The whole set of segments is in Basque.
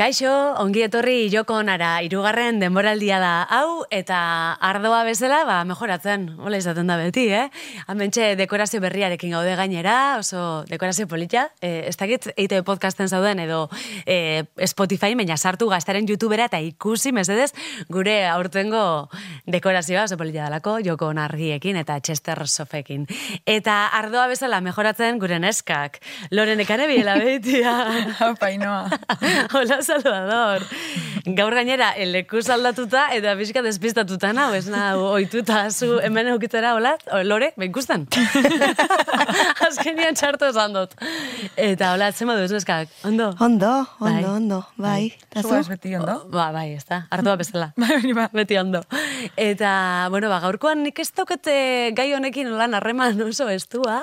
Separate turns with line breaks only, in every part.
Kaixo, ongi etorri joko onara, irugarren denboraldia da hau, eta ardoa bezala, ba, mejoratzen, hola izaten da beti, eh? Hamentxe dekorazio berriarekin gaude gainera, oso dekorazio polita, eh, ez dakit eite podcasten zauden edo eh, Spotify, baina sartu gaztaren youtubera eta ikusi, mesedez, gure aurtengo dekorazioa oso polita dalako, joko onargiekin eta Chester Sofekin. Eta ardoa bezala mejoratzen gure neskak, Loren ekane biela behitia.
Painoa.
Hola, Salvador. Gaur gainera, eleku aldatuta eta bizka despistatuta nau, ez na, oituta zu hemen eukitzera, hola, o, lore, ikusten. Azkenian txartu esan dut. Eta hola, atzema duzu eskak, ondo?
Ondo, ondo,
Bai.
ondo, bai. Eta
Zuaz
zu?
beti ondo.
Ba, bai, ez da, hartua bezala.
Bai, ba.
Beti ondo. Eta, bueno, ba, gaurkoan nik ez daukete gai honekin lan harreman oso estua.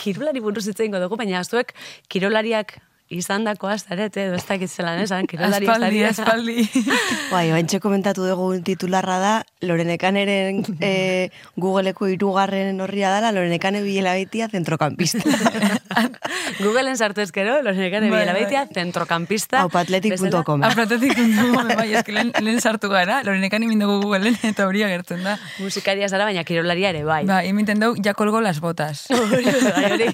Kirolari buruz hitz egingo dugu, baina zuek kirolariak izan dako azarete, edo ez dakit zelan esan, kirolari
Aspaldi, aspaldi.
Bai, oantxe komentatu dugu titularra da, Lorenekaneren e, Googleeko irugarren horria dela, Lorenekane bilela baitia zentrokampista.
Googleen sartu ezkero, lorenekane
Bai,
bila
bai.
baitia, zentrokampista.
Aupatletic.com.
Apratetik dugu, bai, eski lehen, lehen sartu gara, lorenekan imindugu Googleen eta hori agertzen da.
Musikaria zara, baina kirolaria ere, bai.
Ba, imiten dugu, ja kolgo las botas.
Bai.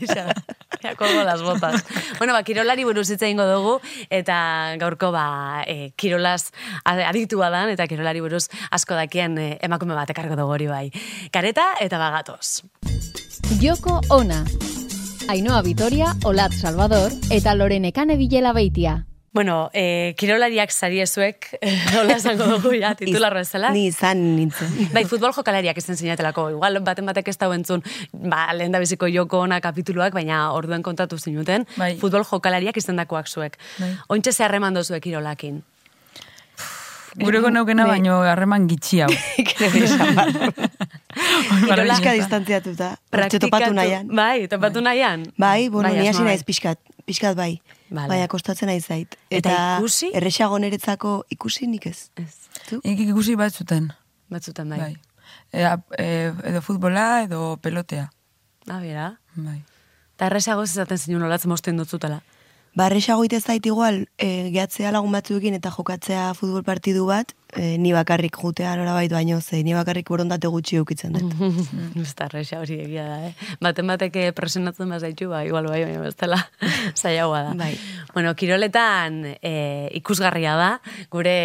Ja, colgo las botas. bueno, ba, kirolari buruz hitz egingo dugu, eta gaurko, ba, e, kirolaz aditua dan, eta kirolari buruz asko dakien e, emakume bat ekarko dugu hori bai. Kareta eta bagatoz.
Joko ona. Ainhoa Vitoria, Olat Salvador eta Lorenekane Bilela Beitia.
Bueno, e, kirolariak sariezuek, hola esango dugu, ja, titular bezala.
Ni izan nintzen.
Bai, futbol jokalariak izan zinatelako. Igual baten batek ez da entzun, ba, lehen da biziko joko ona kapituluak, baina orduen kontatu zinuten.
Bai.
Futbol jokalariak izan dakoak zuek.
Bai.
Ointxe ze harreman dozuek kirolakin.
Gureko naukena
Bai.
baino harreman gitxi hau.
Kirola-
Pixka distantziatuta. Hortxe topatu nahian.
Bai, topatu nahian.
Bai, bueno,
Bai,
ni
asmoa
hasi naiz
bai.
pixkat. Pixkat bai.
Vale.
Baina kostatzen nahi zait.
Eta ikusi?
Erresago niretzako ikusi nik ez.
Ez?
Ikik ikusi bat zuten.
batzutan bai.
Bai. Ea, e, edo futbola, edo pelotea.
Ah, bera.
Bai.
Eta erresago ez ezaten zinun olatz mosten dutzutela.
Ba, erresago ite zait igual, e, gehatzea lagun batzuekin eta jokatzea futbol partidu bat, e, ni bakarrik jutea nora baitu baino, ze ni bakarrik borondate gutxi eukitzen dut.
Ez da erresa hori egia da, eh? Baten batek presionatzen bazaitu, ba, igual bai, baina bestela zailagoa da.
Bai.
Bueno, kiroletan e, ikusgarria da, gure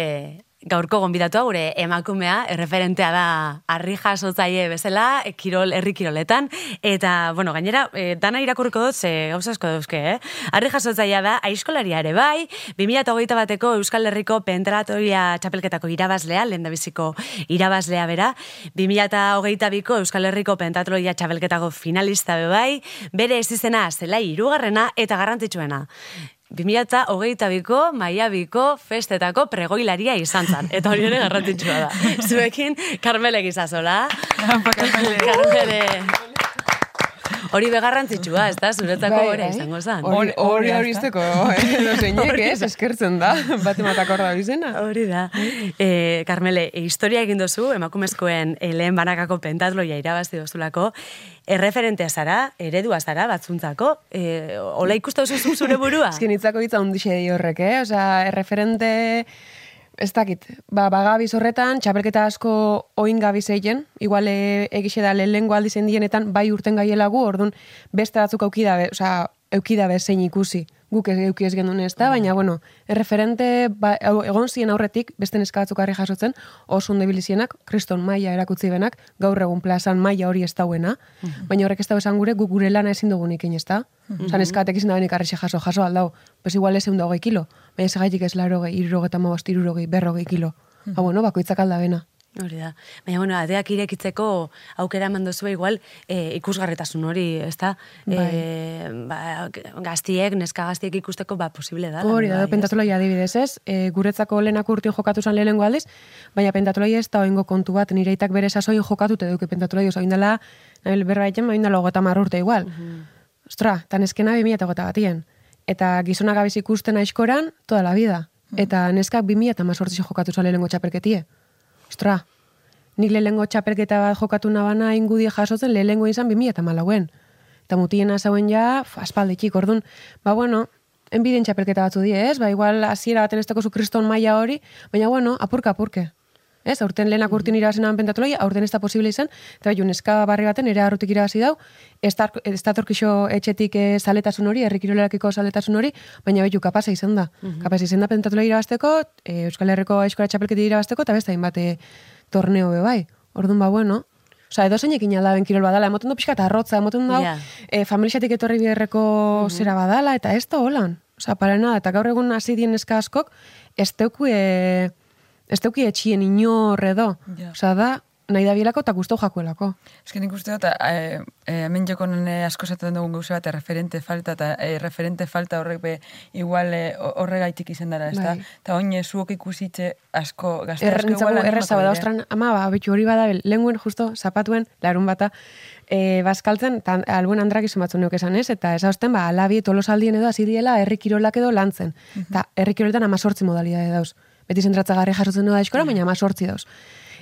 gaurko gonbidatua, gure emakumea, erreferentea da harri jasotzaile bezala, kirol, herri kiroletan, eta, bueno, gainera, e, dana irakurriko dut, ze gauza asko dauzke, eh? Harri jasotzailea da, aiskolaria ere bai, 2008 bateko Euskal Herriko pentratoria txapelketako irabazlea, lehen biziko irabazlea bera, 2008ko Euskal Herriko pentatloia txapelketako finalista be bai, bere ez izena zelai irugarrena eta garrantzitsuena. 2008ko Maiabiko festetako pregoilaria izan zan. Eta hori ere garrantzitsua da. Zuekin, Carmele gizazola.
Apa, Carmele.
Carmele. Hori begarrantzitsua, ez da? Zuretzako
Bai,
hori
bai.
izango zan.
Hori hori
Hori
izteko, edo zeinek, ez, eskertzen da, bat ematak hor da bizena.
Hori da. E, Carmele, e, historia egin dozu, emakumezkoen e, lehen banakako pentatloia irabazi dozulako, erreferentea zara, eredua zara, batzuntzako, e, ola ikusta oso zure burua?
Ezken hitzako hitza hundixe di horrek, eh? Osea, erreferente, ez dakit, ba, bagabiz horretan, txapelketa asko oin gabiz egin, igual e, egixe da lehengo aldizen dienetan, bai urten gaielagu, orduan beste batzuk aukidabe, osea, eukidabe zein ikusi. Guk ez euki ez gendun ez da, baina, bueno, erreferente, ba, egon ziren aurretik, beste neska batzuk harri jasotzen, oso ondo ibilizienak, kriston maila erakutzi benak, gaur egun plazan maila hori ez dauena, baina horrek ez da esan gure, guk gure lana ezin dugun ikin ez da. Osa, neska batek ezin da benik arrexe jaso, jaso aldau, pues igual ez egun hogei kilo, baina segaitik ez larogei, irurogei eta mabost, irurogei, berrogei kilo. Ha, bueno, bakoitzak alda bena.
Hori da. Baina, bueno, adeak irekitzeko aukera eman duzu igual e, ikusgarretasun hori, ez da? E, ba, gaztiek, neska gaztiek ikusteko, ba, posible da.
Hori da,
bai,
pentatoloia adibidez, ez? E, guretzako lehenak urtin jokatu zan lehenengo aldiz, baina pentatoloia ez da oingo kontu bat, nire itak bere sasoin jokatute duke pentatoloia, oso oindala, nabil berra egiten, oindala hogeta urte igual. Ostra, tan eskena 2000 eta gota batien. Eta gizona gabiz ikusten aizkoran, toda la vida. Eta neskak 2000 eta mazortzi jokatu zan lehenengo txapelketie. Ostra, nik lehenengo txapelketa bat jokatu nabana ingudi jasotzen lehenengo izan 2000 eta malauen. Eta mutiena zauen ja, fa, aspalditik, orduan, ba bueno, enbidien txapelketa batzu die, ez? Ba, igual hasiera baten ez dakozu kriston maila hori, baina bueno, apurka apurke. Ez, aurten lehenak urtin irabazen pentatuloi, aurten ez da posible izan, eta bai, neska barri baten ere arrutik irabazi dau, ez da- ez datorkixo etxetik eh, zaletasun hori, herrikirolerakiko zaletasun hori, baina behitu kapasa izan da. Kapasa izan da pentatuloi irabazteko, eh, Euskal Herriko eskola txapelketi irabazteko, eta beste hainbat eh, torneo be bai. Orduan ba, bueno, Osa, edo zeinekin aldaben kirol badala, emoten du pixka eta arrotza, emoten du
Ja.
e, familiatik etorri biherreko zera badala, eta ez da holan. Osa, para nada, eta gaur egun hasi dien eska askok, ez teuki, e, ez teuki etxien inor edo.
Ja.
Osa, da, nahi da bielako eta guztau jakuelako.
Ez que nik uste dut, e, e, hemen joko nene asko zaten dugun gauza bat, referente falta, eta e, referente falta horrek be, igual e, horregaitik izan dara, ez da?
Bai.
Eta oin zuok ikusitze asko, gazte asko igual
erreza bada, ostran, ama, ba, bitu hori bada, lenguen justo zapatuen, larun bata, e, bazkaltzen, eta albuen andrak izan batzu neuk esan ez, eta ez hausten, ba, alabi tolosaldien edo hasi diela herri kirolak edo lantzen. Eta herri kiroletan amazortzi modalidade dauz. Beti zentratzagarri jasotzen du da eskola, baina amazortzi dauz.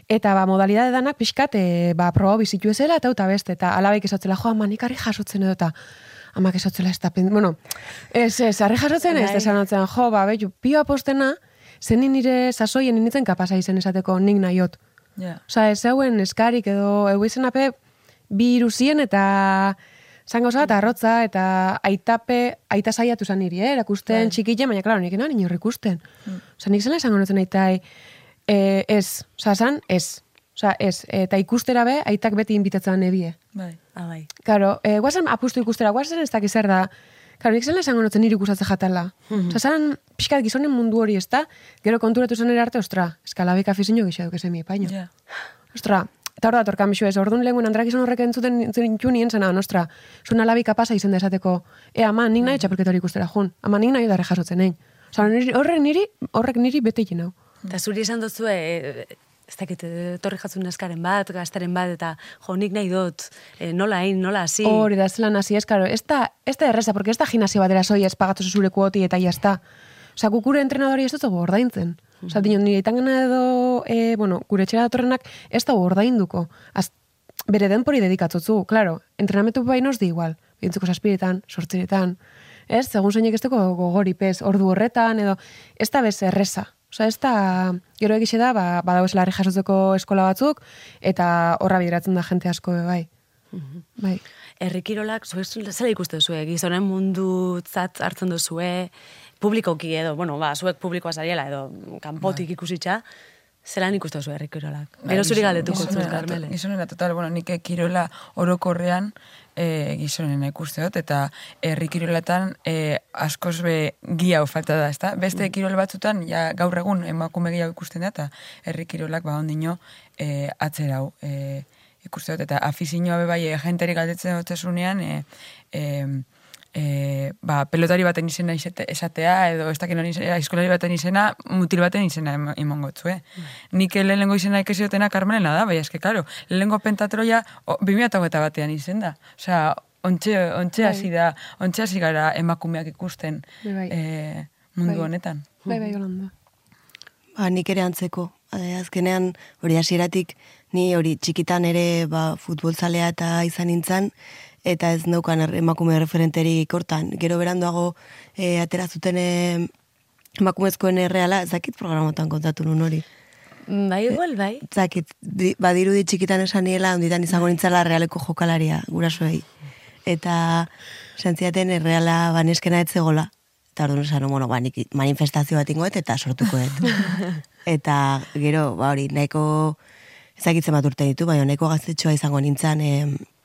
Eta ba, modalidade danak pixkat, e, ba, proba bizitu ezela, eta uta beste, eta alabaik esatzela, jo, ama, nik harri jasotzen edo, eta amak esatzela ez da, bueno, ez, ez, harri jasotzen ez,
Bai.
esan otzen, jo, ba, behitu, pio apostena, zenin nire sasoien nintzen kapasa izen esateko nik nahiot.
Ja.
Osa, ez hauen eskarik edo, egu izen ape, bi iruzien eta zango bat arrotza eta aitape, aita saiatu zan niri, eh? erakusten txikile, baina, klaro, nik enan inor ikusten. Osa, nik zela esango notzen aitai, e, ez, osa, zan, ez. Osa, ez, eta ikustera be, aitak beti inbitatzen nebie.
Bai.
Ah, bai.
Karo, e, guazen apustu ikustera, guazen ez dakiz zer da. Karo, nik zela esango notzen niri ikustatze jatala. Osa, zan, pixkat gizonen mundu hori ez da, gero konturatu zen arte, ostra, eskalabik afizinio gixeatu kezemi, paino.
Ja.
Ostra, eta hor da torkan bisu ez, orduan lehenguen andrak izan horrek entzuten entzuten nien zena, ostra, zuen alabi kapasa izen da esateko, e, ama, nik nahi txapelketa hori ikustera jun, ama, nik nahi dara jasotzen egin. Osa, horrek niri, horrek niri bete hau.
Eta zuri esan duzu, e, ez dakit, e, torri jatzun neskaren bat, gaztaren bat, eta jo, nik nahi dut, e, nola hain, nola hasi.
Hori da, zelan hasi, ez, karo, ez da, ez da erreza, porque ez da gimnasio batera zoi ez pagatu zure kuoti eta jazta. Osa, gukure entrenadori ez dut ordaintzen. Osa, dinon, nire itangena edo, e, bueno, gure etxera datorrenak ez da ordainduko. Az, bere denpori dedikatzotzu, claro, entrenamentu bainoz di igual. Bintzuko saspiretan, sortziretan, ez, segun zeinek ez duko gogori, pez, ordu horretan, edo, ez da bez erreza. Osa, ez da, gero egixe da, ba, badago eslari jasotzeko eskola batzuk, eta horra bideratzen da jente asko, be, bai. Bai.
Herrikirolak, zuek zela ikuste zue, gizonen mundu hartzen duzue, publikoki edo, bueno, ba, zuek publikoa zariela edo kanpotik ikusitza, zelan ikuste zue herrikirolak. Gero zuri galdetuko zuen,
Gizonena,
Carmele.
Gizonena, total, bueno, nik kirola orokorrean e, gizonena ikuste dut, eta herri kiroletan e, askoz be gia falta da, ezta? Beste kirol batzutan, ja, gaur egun emakume gehiago ikusten da, eta herri kirolak ba ondino e, atzerau e, ikuste dut, eta afizioa be bai, e, jenteri galdetzen dutzesunean, e, e, e, ba, pelotari baten izena izate- esatea, edo ez dakin hori izena, eskolari baten izena, mutil baten izena em- emango txue. Nik lehenengo izena ikasiotena Carmelena da, bai, eske, karo, lehenengo pentatroia o, 2008 batean izen da. Osea, ontxe, ontxe hasi da, ontxe hasi gara emakumeak ikusten
Bai, bai.
e, mundu
Bai.
honetan.
Bai, bai, Yolanda.
Ba, nik ere antzeko. Eh, azkenean, hori hasieratik ni hori txikitan ere ba, futbolzalea eta izan nintzen, eta ez neukan emakume referenterik hortan. Gero beranduago e, atera zuten eh, emakumezkoen erreala, ez dakit programotan kontatu nun hori.
Bai, igual, bai.
Zakit, di, badirudi txikitan esan niela, onditan izango nintzala realeko jokalaria, gurasoei. Eta sentziaten erreala baneskena etzegola. Eta orduan esan, bueno, ba, nik manifestazio bat ingoet eta sortuko dut. eta gero, ba hori, nahiko ezakitzen bat urte ditu, baina nahiko gaztetxoa izango nintzen, e,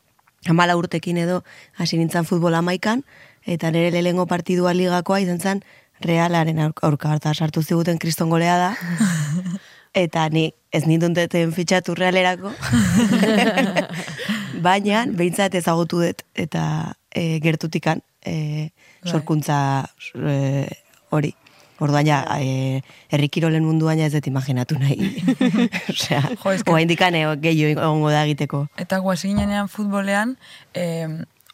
amala urtekin edo hasi nintzen futbol amaikan, eta nire lehengo partidua ligakoa izan zen realaren aurka, harta sartu ziguten kriston golea da. Eta ni ez nindun deten fitxatu realerako. Baina, behintzat ezagutu dut, eta e, gertutikan e, sorkuntza e, hori. Orduan ja, e, herrikirolen munduan ja ez dut imaginatu nahi. Osea,
Jo, que-
oa indikan e, gehiago egongo da egiteko.
Eta guazinean futbolean, eh,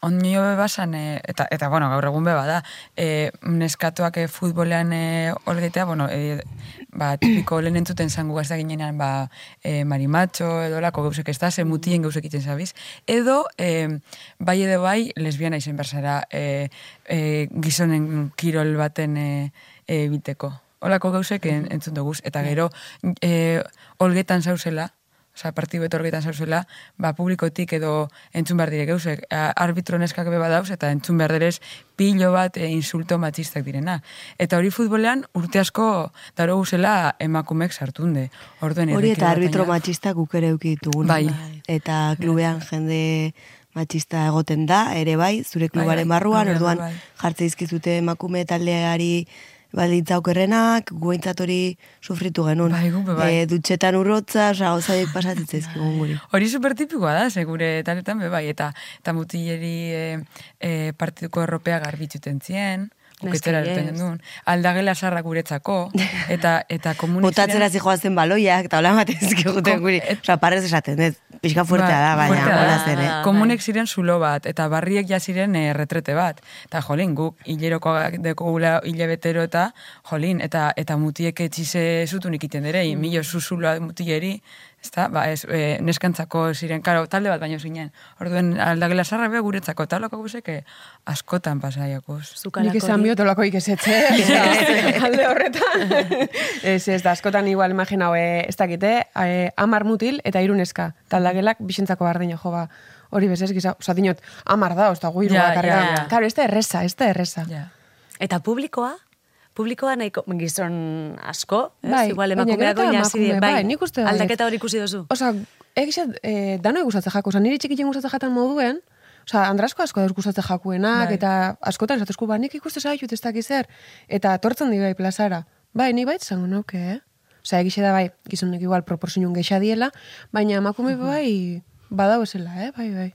onio bebasan, e, eta, eta, bueno, gaur egun beba da, e, neskatuak e, futbolean e, olgetea, bueno, e, ba, tipiko lehen entzuten zango gazta ginenan, ba, e, marimacho, edo lako gauzek ez da, ze mutien gauzek iten zabiz. Edo, e, bai edo bai, lesbiana izen berzara, e, e, gizonen kirol baten e, e, biteko. Olako gauzek en, entzun duguz. Eta gero, e, olgetan zauzela, Osa, partidu betorgetan zauzela, ba, publikotik edo entzun behar dire gauzek, a- arbitro neskak beba dauz, eta entzun behar direz pilo bat e, insulto matxistak direna. Eta hori futbolean urte asko daro guzela emakumek sartunde. Orduen,
Hori eta arbitro
batainak-
matxista guk ere ditugun.
Bai.
Eta klubean jende matxista egoten da, ere bai, zure klubaren
bai,
barruan,
bai,
orduan
bai.
jartze izkizute emakume taldeari baldintza okerrenak, guentzat hori sufritu genuen.
Bai, gu be bai.
E, dutxetan urrotza, osa, gauzaiek pasatitzea izkigun guri.
Hori supertipikoa da, segure taletan be bai, eta, eta mutileri e, e, partiduko erropea garbitzuten zien, uketera
Neska,
duten
yes.
duen, aldagela sarra guretzako, eta, eta komunik
Botatzera zijoazen baloiak, eta hola bat ezkiguten guri. Osa, parrez esaten, ez, pixka fuertea da, baina,
fuertea
hola zen, eh?
Ah,
Komunek ziren zulo bat, eta barriek ja ziren eh, retrete bat. Eta jolin, guk hileroko dekogula hile betero eta jolin, eta eta mutiek etxize zutun ikiten dere, mm. milo zuzuloa mutileri, ezta, ba, ez, e, neskantzako ziren, karo, talde bat baino zinen. Orduen, aldagela sarra be guretzako, eta holako guzek eh, askotan pasaiakuz.
Zukalako
Nik esan biot olako ikesetxe, alde horretan. ez, ez, da, askotan igual imaginau, e, ez dakite, e, amar mutil eta iruneska. Taldagelak bisentzako bardina jo, ba, hori bezez, giza, oza, dinot, amar da, ozta, guiru
Ja,
bakarrik
ja, ja.
Claro, ez da erresa, ez da erresa.
Ja.
Eta publikoa? Publikoa nahiko gizon asko, ez?
Bai,
Igual
baina
emakumeak
gero eta
oinasi die,
bai, nik uste.
Aldaketa hori ikusi duzu.
Osa, egiz, e, danoi gustatzen jako, osa, niri txikitzen gustatzen jatan moduen, Osa, andrasko asko dauz gustatzen jakuenak,
Bai.
eta askotan esatuzku, ba, nik ikuste zaitut ez dakiz zer, eta tortzen di bai plazara. Bai, ni bait zango nauke, eh? Osa, egixe da bai, gizonek igual proportzionun gexa diela, baina emakume bai, badau esela, eh? Bai, bai.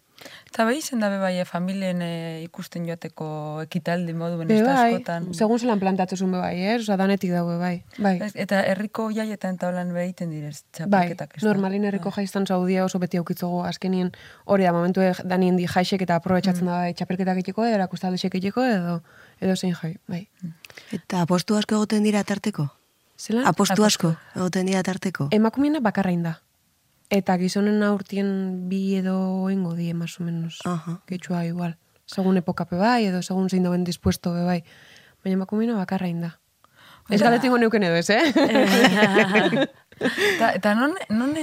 Eta bai izen dabe bai, eh, familien eh, ikusten joateko ekitaldi moduen
Be
ez da
bai,
askotan.
segun zelan plantatzezun be bai, eh? Osa, danetik daue, bai. Bai,
Eta herriko jaietan eta holan behiten direz,
bai.
txapelketak. da?
normalin herriko jaiztan saudia oso beti aukitzogu azkenien hori da momentu danien di jaixek eta aprobetsatzen da bai, txapelketak egiteko, edo erakustaldexek egiteko, edo, edo zein jai, bai.
Eta apostu asko egoten dira tarteko?
Zelan?
Apostu asko egoten dira tarteko?
Emakumeena bakarrain da. Eta gizonen aurtien bi edo ingo die, más o menos.
Aha.
Getxua igual. Segun epoka pe bai, edo segun zein dauen dispuesto be bai. Baina emakumeena bakarrain da. Ez galetingo neuken edo ez, eh?
Eta, eta non, non,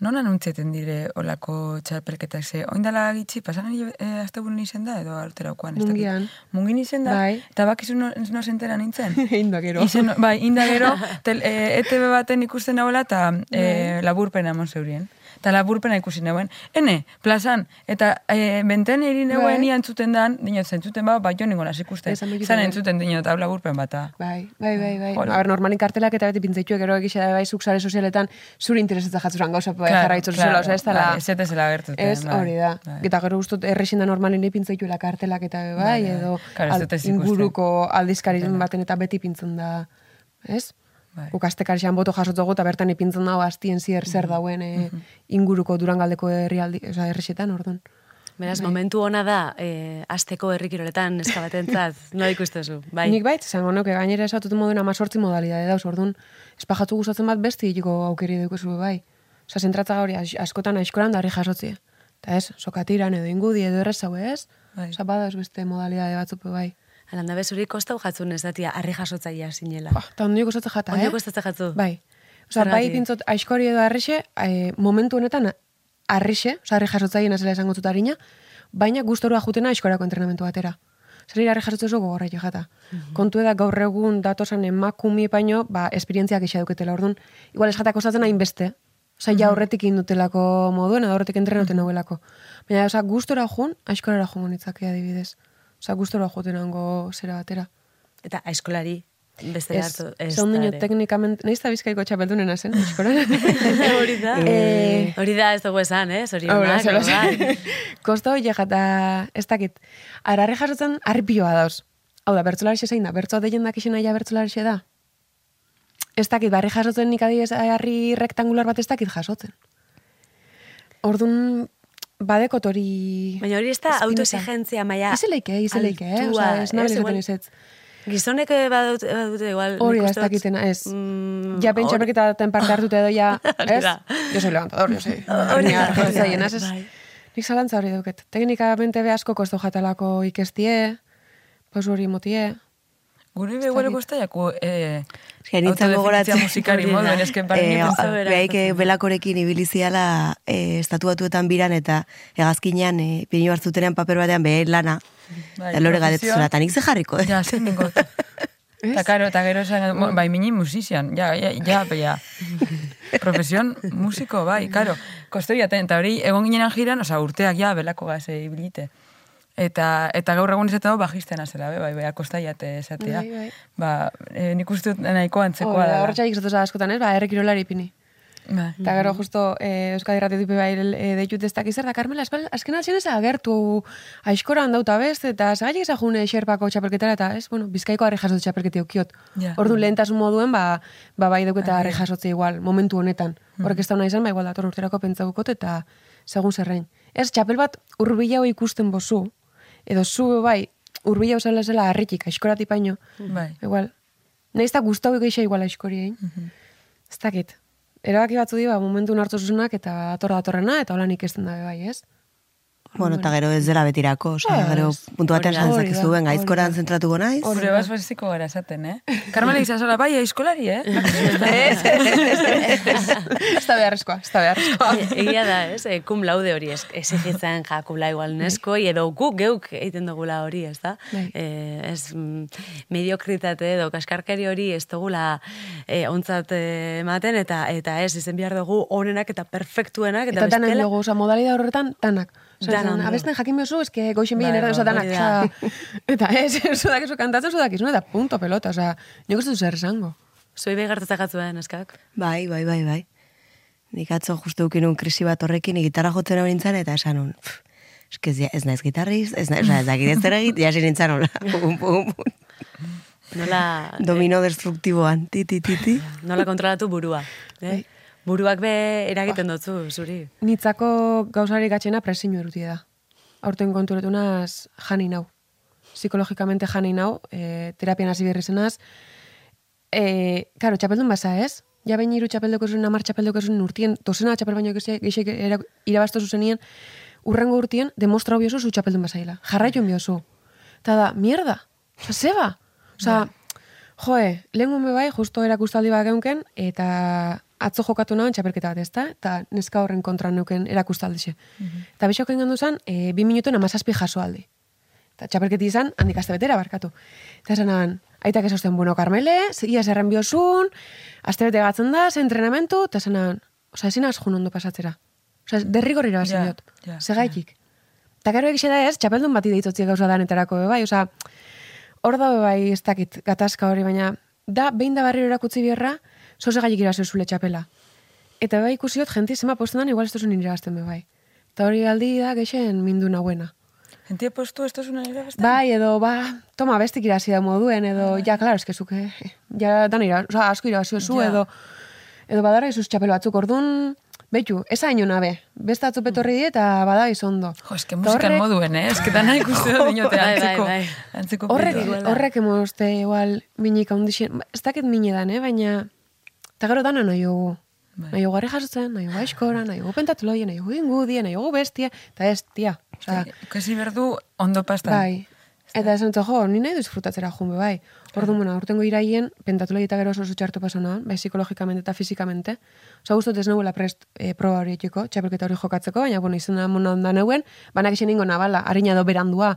non anuntzeten dire olako txapelketak ze? Oindala gitxi, pasan e, azte buren izen da, edo arteraukoan? ez dakit.
Mungian.
Mungin izen da?
Bai.
Eta bakizu no, no zentera nintzen?
Einda gero.
Izen, bai, inda gero, tel, e, ETV baten ikusten nagoela eta
Bai.
e, laburpena emon zeurien. Eta laburpena ikusi nagoen. Ene, plazan, eta e, benten eri nagoen
Bai.
ia entzuten dan, dinot, zentzuten ba, bai jo ningon hasi ikusten. Zan entzuten dinot, hau laburpen bata.
Bai, bai, bai, bai.
Joder.
A ber, normalin kartelak eta beti pintzaitu gero egixe da bai zuk sare sozialetan zure interesetza jatzuran gauza bai
Claro,
jarraitzen
claro,
zela, oza, ez dela.
bai, ez zela gertuten,
Ez,
bai,
hori da.
bai.
Eta gero gustot errexin da normalin pintzaitu kartelak eta bai, edo al- inguruko aldizkari baten eta beti pintzen da, ez?
Bai.
Guk astekarixan boto jasotzogu eta bertan ipintzen dago astien zier zer dauen e, inguruko durangaldeko herrialdi, oza, herrixetan, orduan.
Beraz, momentu ona da, eh, asteko herrikiroletan eskabatentzat, nola ikustezu, bai.
Nik bait, zango nuke, gainera esatut moduen amazortzi modalidade dauz, orduan, espajatu gustatzen bat besti egiko aukeri dugu bai. Osa, zentratza gauri as- askotan aizkoran darri jasotzi. Eta ez, sokatiran edo ingudi edo errez hau ez,
Bai.
osa, badauz beste modalidade batzupe bai.
Alanda bezuri kostau jatzun ez datia, harri jasotzaia zinela.
Ba, eta ondio gustatzen jata, eh?
gustatzen jatzu?
Bai. Osa, bai pintzot aizkori edo arrixe, eh, momentu honetan arrixe, osa, harri jasotzaien azela esango zut harina, baina gustorua jutena aizkorako entrenamentu batera. Zer harri jasotzen zo gogorra jo jata. Kontu da gaur egun datosan emakumi baino, ba, esperientziak isa duketela, orduan, igual eskatak osatzen hainbeste. Osa, ja horretik indutelako moduen, edo horretik entrenuten nauelako. Baina, osa, gustora jun, aizkorara jun nitzake adibidez. Osa, gustora juten hango zera batera.
Eta aizkolari, beste
Ez,
hartu. Ez,
segun dino
da ere.
teknikamente, nahiz da bizkaiko txapeldunena zen, aizkoran.
Hori da.
Eh,
Hori da, ez dugu esan, eh?
Zela
bai.
Kosta hori jata, ez dakit, ararri jasotzen harripioa dauz. Hau da, bertzolarixe zein da, bertzoa deien dakixen aia bertzolarixe da. Ez dakit, barri jasotzen nik adibidez harri rektangular bat ez dakit jasotzen. Orduan, badekot hori...
Baina hori ez da
espineta.
autoexigentzia maia
Izeleike, izeleike, eh?
altua,
Osa, ez nabil
ez,
ez ez.
Gizonek eh, badute, badute igual.
Hori da, ez dakitena, ez.
mm,
Ja, pentsa
hori-
berketaten parte hartute edo ja, ez? Yo soy levantador, yo soy.
Hori da, hori
ez, ez?
bai.
Nik zalantza hori duket. Teknikamente be asko kosto jatalako ikestie, pos hori motie.
Gure beguelo kostaiako eh,
Eske nintzen
autodefinitzia
gogoratzen.
musikari
Hori da.
moduen, eske barri
Eh,
pentsa.
Behaik eh, belakorekin ibiliziala eh, estatuatuetan biran eta hegazkinean eh, piñu hartzutenean paper batean behe lana.
Bai,
Eta lore
profesioa.
gadetu zela, eta nik ze jarriko. eh?
Ja, zen ningot. Eta karo, eta gero esan, bai, mini musizian, ja, ja, ja, ja. Profesion musiko, bai, karo. Kostoriaten, eta hori, egon ginenan jiran, oza, urteak ja, belako gaze ibilite. Eta, eta gaur egun izaten hau bajisten azela, be, bai, bai, akostaiate esatea.
Bai, bai.
Ba, e, nik uste dut nahiko antzekoa
da, horretxaik zatoza askotan, ez? Ba, errekirolari ipini.
Bai.
Eta gero justo eh, Euskadi Ratitu bai e, deitut ez dakiz zer da, Carmela, espal, azken altzen ez agertu aizkoran dauta best, eta zagaitik ezagune xerpako txapelketara, eta ez, bueno, bizkaiko harri jasotze txapelketi ukiot.
Ja.
Ordu lehentasun moduen, ba, ba bai dauketa harri jasotze igual, momentu honetan. Horrek ez da izan, ba igual dator urterako pentsagukot, eta segun zerrein. Ez, txapel bat urbila hoi ikusten bozu, edo zu bai, urbila zela zela harritik, aizkorati paino,
Bai.
Igual. Naiz da gustau geixa igual aizkori, egin. Ez dakit. Erabaki batzu dira, momentu hartu zuzunak eta dator datorrena, eta holan ikesten dabe bai, ez?
Bueno, eta gero ez dela betirako, osea,
Ez,
gero puntu batean
hori hori da,
ben,
hori
gaizkoran zentratuko naiz.
Gure bas basiko gara esaten, eh? Carmela izazola, bai, aizkolari, eh?
Ez, ez da beharrezkoa, ez da beharrezkoa.
E- Egia da, ez? E, kum laude hori ez, exigitzen jakula igual nesko, edo guk geuk egiten dugula hori, ez da?
Bai.
E, ez mm, mediokritate edo kaskarkeri hori ez dugula e, ontzat eh, ematen, eta eta ez, izen behar dugu onenak eta perfektuenak, eta,
Eta danak
bestela-
dugu, oza, modalidad horretan, danak. Osa,
ondo.
abesten jakin bezu, eske goixen bilen
Bai,
erda, oza,
bai,
danak.
da.
Osa, eta ez, zudak ezu kantatzen, zudak ezu, eta punto pelota, oza, nik ez du zer esango.
Zuei behi gertatzakatzuen, eskak?
Bai, bai, bai, bai. Nik atzo justu ukin un krisi bat horrekin, gitarra jotzen hori nintzen, eta esan un, "Pff, eske ez, naiz gitarriz, ez naiz, ez dakit ez egit, jasi nintzen hola. Pum, pum, pum.
Nola,
Domino destruktiboan, ti, ti, ti, ti.
nola kontrolatu burua. Eh? Buruak be eragiten dutzu, zuri.
Nitzako gauzari gatxena presinu erutie da. Aurten konturetu naz jani nau. Psikologikamente jani nau, e, terapian hasi berri zenaz. E, karo, txapeldun basa ez? Ja bain iru txapeldoko zuen, amar txapeldoko zuen urtien, dozena txapel baino geixek irabazto zuzenien, urrengo urtien, demostra biozu zu txapeldun basaila. Jarraitu biozu. Ta da, mierda. Osa, zeba. Osa, joe, lehen bai, justo erakustaldi bat geunken, eta atzo jokatu nahan txapelketa bat, ezta? Eta neska horren kontra neuken erakustaldixe. Eta bisoken gandu zen, e, bi minutuen amazazpi jaso aldi. Eta txapelketi izan, handik aste betera barkatu. Eta esan aitak esosten, bueno, Carmele, ia zerren biozun, aste bete gatzen da, ze entrenamentu, eta esan oza, ezin azjun ondo pasatzera. Oza, derrigor irabazi
Ja,
diot.
ja,
Segaitik. Eta gero egixe da ez, txapeldun bati deitotzi gauza danetarako bai, oza, hor da bai ez dakit gatazka hori, baina da, behin da barriro erakutzi bierra, zoze gaiik irabazi zule txapela. Eta bai ikusiot, jenti zema posten dan, igual ez duzun irabazten be bai. Eta hori aldi da, geixen mindu nahuena.
Gentie postu esto es una irabazten?
Bai, edo, ba, toma, bestik irazi da moduen, edo, ja, klaro, eske zuke, ja, dan ira, oza, asko irazi zu,
Ja.
edo, edo badara izuz txapelo batzuk, orduan, betu, ez haino nabe, beste atzu petorri die, eta bada izondo.
Jo, eske musikan
horrek-
moduen, eh? Eske dana ikuste dut dinote
Bai, bai,
antzeko.
bai.
Antzeko
Horrek,
bidea.
horrek emozte, igual, minik handixen, ez dakit mine dan, eh, baina, eta gero dana nahi dugu.
Bai.
Nahi dugu garri jasotzen, nahi dugu aizkora, nahi dugu pentatuloia, nahi dugu ingudie, nahi dugu bestia, eta ez, tia. Osea,
Kasi berdu ondo pastan.
Bai. Eta esan jo, ni nahi disfrutatzera junbe, bai. Orduan, bueno, urtengo iraien, pentatulei eta gero oso oso txartu pasana, bai psikologikamente eta fizikamente. Osa, guztot ez nahuela prest e, proba hori etxeko, txapelketa hori jokatzeko, baina, bueno, izan da mona onda neuen, banak izan ingo nabala, harina do berandua.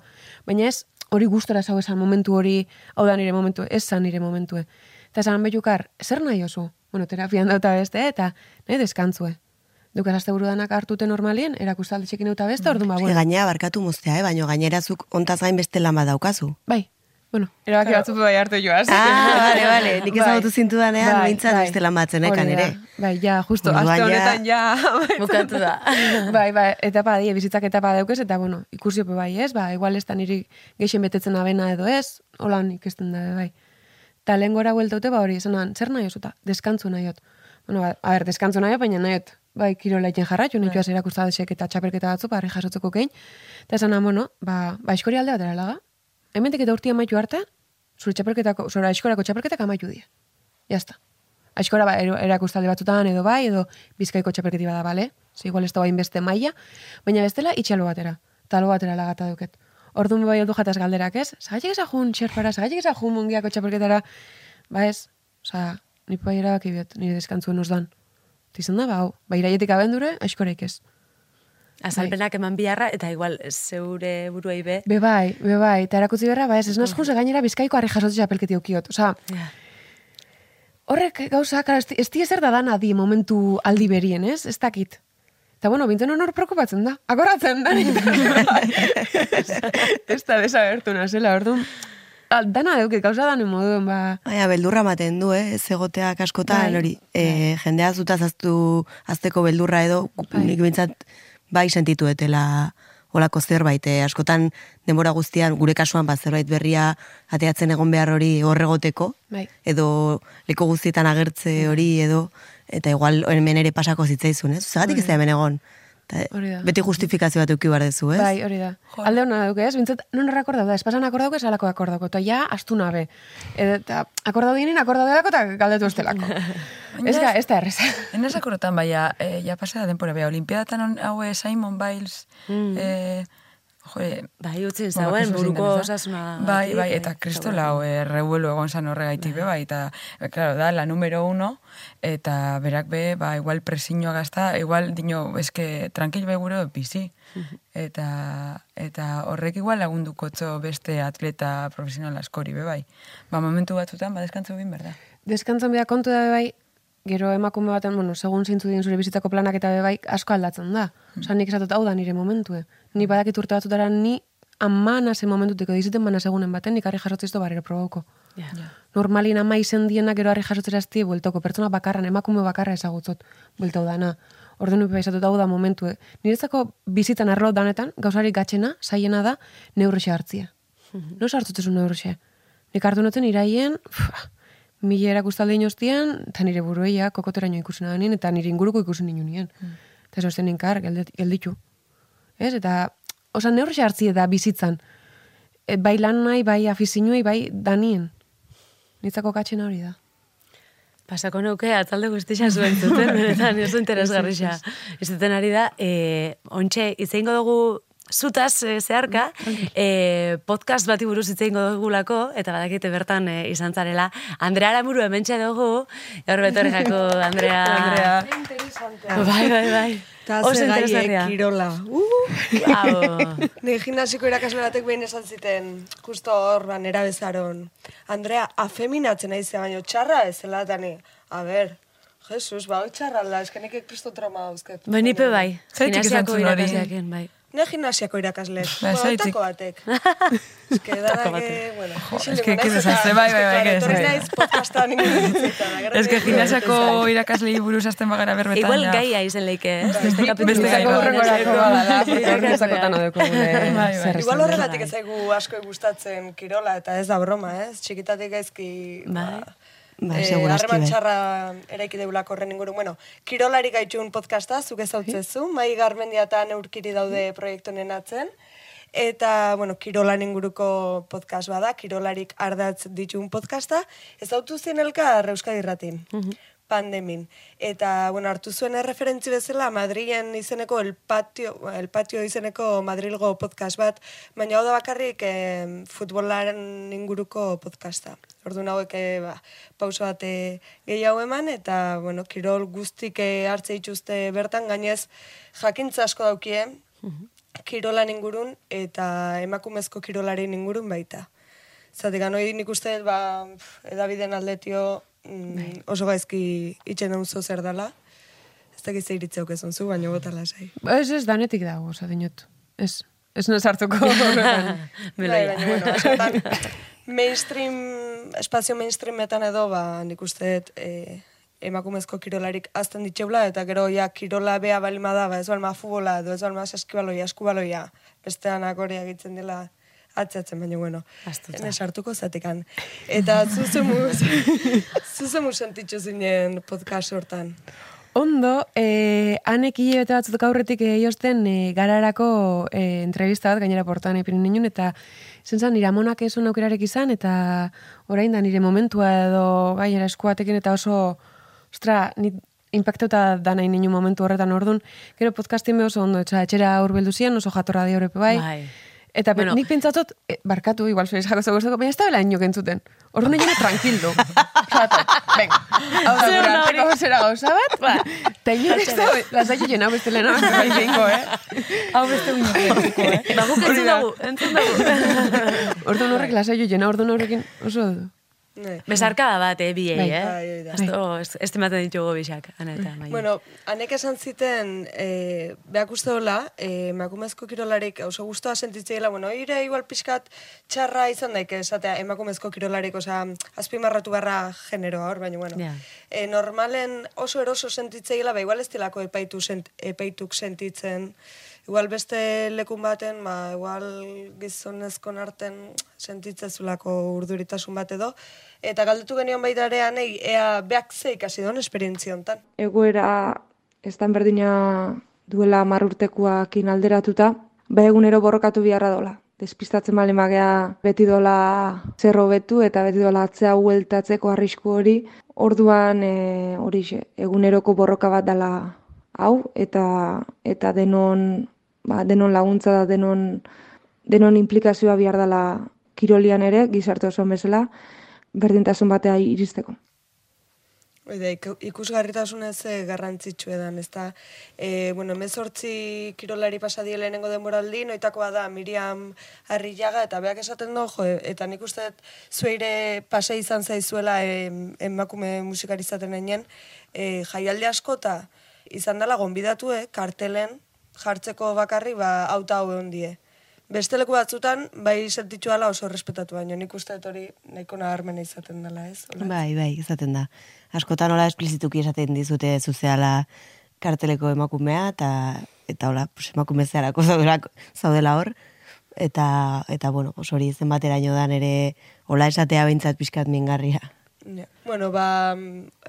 Baina ez, hori gustora zau esan momentu hori, hau da nire momentu, ez zan nire momentue. Eta esan behukar, zer nahi oso? Bueno, terapian dauta beste, eta nahi deskantzue. Dukaz azte burudanak hartute normalien, erakustaldi txekin dauta beste, orduan ba, bueno,
gainera barkatu moztea, eh? baina gainerazuk ontaz gain beste lan bat daukazu.
Bai, bueno, erabaki batzuk bai hartu joaz.
Ah, bale, bale, nik ezagutu
Bai,
mintzat
bai.
beste lan bat zenekan
Hori da.
ere.
Bai, ja, justo,
Orduan
aste honetan ja...
Bukatu da.
bai, bai, etapa die, bizitzak etapa daukez, eta bueno, ikusi ope bai, ez? Ba, igual ez da niri geixen betetzen abena edo ez, holan ikesten da, bai. Ta lehen gora bueltaute, ba hori, esanan, zer nahi osuta? Deskantzu nahiot. Bueno, ba, a ber, deskantzu nahiot, baina nahiot bai, kirola iten jarraitu, nitu az erakustadesek eta txapelketa batzu, barri jasotzeko kein. Eta esan bueno, ba, ba eskori alde batera laga. Hementek eta urtia amaitu arte, zure txapelketako, zure eskorako txapelketak amaitu die. Jazta. Aiskora ba, erakustaldi batzutan edo bai, edo bizkaiko txapelketi bada, bale? Ze igual ez da bain beste maila, baina bestela itxalo batera. Eta albo batera lagata duket. Orduan bai oldu jataz galderak, ez? Zagatik ezajun txerpara, zagatik ezajun mungiako txapelketara, ba ez? Osa, ni bai erabaki biot, nire deskantzuen osdan. Tizan da, ba, hau, ba, iraietik abendure, aiskoreik ez.
Azalpenak eman biharra, eta igual zeure buruei be.
Be bai, be bai, eta erakutzi berra, ba ez, ez nazkun ze gainera bizkaiko harri jasotzi txapelketi ukiot. Osa, horrek gauza, kara, ez di- ez da dana di momentu aldi berien, ez? Ez dakit. Eta bueno, bintzen honor preokupatzen da. Akoratzen da. ez da desagertu nazela, orduan. ah, Dana deuke, gauza danen moduen, ba...
Baina, beldurra ematen du, eh? Ez egoteak askotan,
Bai,
hori. E, jendea zutaz aztu, azteko beldurra edo,
Bai.
nik bintzat, bai sentitu etela olako zerbait, eh? askotan denbora guztian, gure kasuan, bat zerbait berria ateatzen egon behar hori horregoteko,
Bai.
edo leko guztietan agertze hori, edo, eta igual hemen ere pasako zitzaizun, ez? Zagatik ez da hemen egon. Ta,
Hori da.
beti justifikazio bat euki behar dezu, ez?
Bai, hori da. Alde hona duke, ez? Bintzat, non akordau da, espasan akordau ez alako akordauko, eta ja, astu nabe. Eta akordau dinen, akordau delako eta galdetu estelako. ez da, ez da erreza.
Enaz akorotan, baina, e, ja pasada denpora, bea, olimpiadatan on, haue Simon Biles,
Mm.
e, joe,
Bai, utzi zauen, buruko
zein den, ez da?
osasuna.
Bai, bai, eta kristola hau errebuelo egon zan horregaitik be, bai, eta, e, claro, da, la número uno, eta berak be, ba, igual presiñoa gazta, igual, dino, eske, tranquil be gure bizi. Eta, eta horrek igual lagunduko txo beste atleta profesional askori be, bai. Ba, momentu batzutan, ba, deskantzu egin berda.
Deskantzan bida kontu da be bai, gero emakume baten, bueno, segun zintzu dien zure bizitako planak eta be bai, asko aldatzen da. Osa, nik esatot hau da nire momentue. Ni badakit urte batzutara ni amana ze momentuteko diziten mana segunen baten, nik harri jasotzizto barriro probauko.
Ja.
Normalin ama izen dienak gero harri jasotzera azti bueltoko, pertsona bakarran, emakume bakarra ezagutzot, bueltau dana. Ordu nupe izatut hau da momentu. Niretzako bizitan arlo danetan, gauzarik gatxena, zaiena da, neurrixe hartzia. No sartzutezu neurrixe. Nik hartu noten iraien, pff, mila erakustalde inoztian, eta nire burueia kokoteraino ikusen da nien, eta nire inguruko ikusen nien nien. Eta ez osten ninkar, gelditu. Ez? Eta, osa, neurrixe hartzie da bizitzan. E, bai lan nahi, bai afizinuei, bai danien. Nitzako katxena hori da.
Pasako nuke atzalde guztia zuen zuten, benetan oso interesgarria. Izaten ari da, e, ontxe, izeingo dugu zutaz e, zeharka, e, podcast bati buruz itzeingo dugulako, eta badakite bertan e, izan zarela. Andrea Aramuru hementxe dugu, gaur jako Andrea.
Andrea.
Bai, bai, bai.
Eta ze gaie kirola. Uh! Ni gimnasiko irakasle batek behin esan ziten, justo hor, ba, nera bezaron. Andrea, afeminatzen nahi baino txarra ez zela, eta ni, a ber, Jesus, ba, txarra alda, eskenek kristo trauma dauzket.
bai, nipe bai. Gimnasiako irakasleaken, bai.
Ne gimnasiako irakasle.
Ba.
Bueno, batek. Eske danak, eh, bueno.
eske, que desastre, bai, bai, bai, que
Etorri
desastre.
naiz.
Ez que gimnasiako irakaslei buruz azten bagara berbetan.
Igual gaia izen leike, eh? Beste kapitulu.
Beste
bat.
gai,
Horreko
bai,
erako badala, porque hor nezakotan odeko gure
Bai, bai.
zer
Igual horregatik ez zaigu asko gustatzen kirola, eta ez da broma, ez? Txikitatik gaizki...
Bai.
Ba,
eh,
segurazki
harreman
bai.
txarra eraiki deulako horren inguru. Bueno, kirolari gaitxun podcasta, zuk ezautzezu, mai garmendia eta neurkiri daude proiektu honen atzen. Eta, bueno, kirolan inguruko podcast bada, kirolarik ardatz ditun podcasta. Ez dautu zien elkar Euskadi Irratin, pandemin. Eta, bueno, hartu zuen erreferentzi bezala, Madrilen izeneko el patio, el patio izeneko Madrilgo podcast bat, baina hau da bakarrik eh, futbolaren inguruko podcasta. Orduan hauek eh, ba, pauso bat eh, gehiago eman, eta, bueno, kirol guztik eh, hartze dituzte bertan, gainez jakintza asko daukie, kirolan ingurun eta emakumezko kirolaren ingurun baita. Zatik, hori nik uste, ba, pf, edabideen aldetio mm, oso gaizki itxen dauzo zer dela. Ez dakiz iritzeok ezun zu, baina bota lasai.
Ba, Ez, ez, danetik dago, oza, dinot. Ez, ez no sartuko horretan.
Bai, baina, bueno, mainstream, espazio mainstreametan edo, ba, nik uste dut, e, emakumezko kirolarik azten ditxeula, eta gero ja kirola bea balima da, ba, ez balma futbola, edo ez balma saskibaloia, eskubaloia, bestean hori egitzen dela atzatzen, baina bueno,
Astuta.
ene sartuko zatekan. Eta zuzemu, zuzemu sentitzu zinen podcast hortan.
Ondo, eh, hanek hile bete batzut aurretik eh, josten eh, gararako eh, entrevista bat, gainera portan epin ninun, eta zen zan, nire amonak esun aukerarek izan, eta orain da nire momentua edo gainera eskuatekin, eta oso, ostra, nit impactauta da nahi ninu momentu horretan orduan, gero podcastin oso ondo, etxera urbeldu zian, oso jatorra di horrepe bai.
Bai.
Eta
Bueno.
nik pentsatot, eh, barkatu, igual zuez jako zego baina ez da bela inok entzuten. Orduan egin tranquildo. Osatu, venga. Hau da,
Zer
gure
ona
arteko
hori.
zera gauza bat, ba, eta inok ez da, lasai jena beste lehena, bai behingo, eh?
Hau beste edatiko, eh?
Ba, guk entzun dugu, entzun dugu.
Orduan horrek lasai jena, orduan horrekin oso du.
Ne.
Besarkada bat, eh, biei,
Bai.
eh?
Bai, da.
Ez- estimatzen ditugu bisak, ana eta mai.
Bueno, hanek esan ziten, e, behak uste dola, e, emakumezko kirolarik oso guztua sentitzeiela, bueno, ire igual pixkat txarra izan daik esatea emakumezko kirolarik, osea, azpimarratu barra generoa hor, baina, bueno.
Ja.
E, normalen oso eroso sentitzeiela, ba, igual ez epaitu sent, epaituk sentitzen, Igual beste lekun baten, ba, igual gizonezkon arten sentitzezulako urduritasun bat edo. Eta galdetu genion baita ere anei, ea beak ze ikasi duen esperientzia hontan.
egoera ez dan berdina duela marrurtekoakin alderatuta, ba egunero borrokatu biharra dola. Despistatzen bali magea beti dola zerro betu eta beti dola atzea hueltatzeko arrisku hori. Orduan e, hori eguneroko borroka bat dela hau eta eta denon ba, denon laguntza da denon denon implikazioa behar dela kirolian ere, gizarte osoan bezala, berdintasun batea iristeko.
Iku- ikusgarritasunez eh, garrantzitsu edan, ez da, e, bueno, emezortzi kirolari pasadie lehenengo denboraldi, noitakoa da Miriam Arrillaga, eta beak esaten du, jo, eta nik uste dut zueire pase izan zaizuela em, emakume musikari izaten einen, e, jaialdi askota izan dela gonbidatue, kartelen jartzeko bakarri, ba, auta hau ondie. Beste leku batzutan, bai sentitxuala oso respetatu baino, nik uste hori nahiko nabarmena izaten dela, ez? Hola.
Bai, bai, izaten da. Askotan hola esplizituki esaten dizute zuzeala karteleko emakumea, eta, eta hola, pues, emakume zeharako zaudela, zaudela hor. Eta, eta bueno, hori zenbateraino dan ere hola esatea behintzat pixkat mingarria.
Ja. Bueno, ba,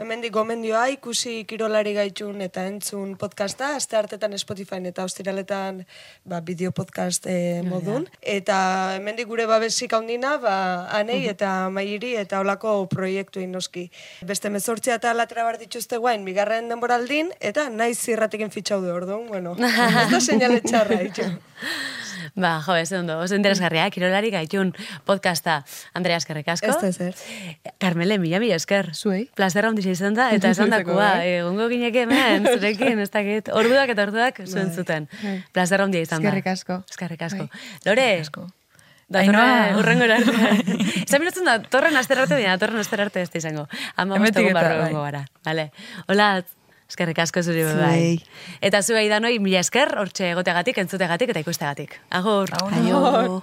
hemendik gomendioa ikusi kirolari gaitxun eta entzun podcasta, aste hartetan Spotify eta ostiraletan ba, bideo podcast eh, modun. Eta hemendik gure babesik handina, ba, anei eta mairi eta olako proiektu noski. Beste mezortzia eta latera bar dituzte guain, bigarren denboraldin, eta naiz zirratiken fitxaude orduan, bueno, ez da seinale txarra, itxo.
Ba, jo, ez ondo, oso interesgarria, kirolari gaitun podcasta. Andrea, eskerrik asko.
Ez da ezer.
Carmele, mila mila esker.
Zuei.
Plazerra ondixi izan da, eta esan dakoa,
bai.
egongo ginek hemen, zurekin, ez dakit, orduak eta orduak zuen zuten. Plazerra ondia izan da.
Eskerrik asko.
Eskerrik asko. Lore,
asko.
Da,
Ainhoa.
torre, urrengo arte. Esan minutzen da, torren aster arte dira, torren aster arte ez da izango. Ama bostegun
eta,
barro
bai.
gara. Vale. Hola, eskerrik asko zuri bai.
Zuei.
Eta zuei danoi mila esker, hortxe egoteagatik, entzutegatik eta ikustegatik. Agur.
Agur.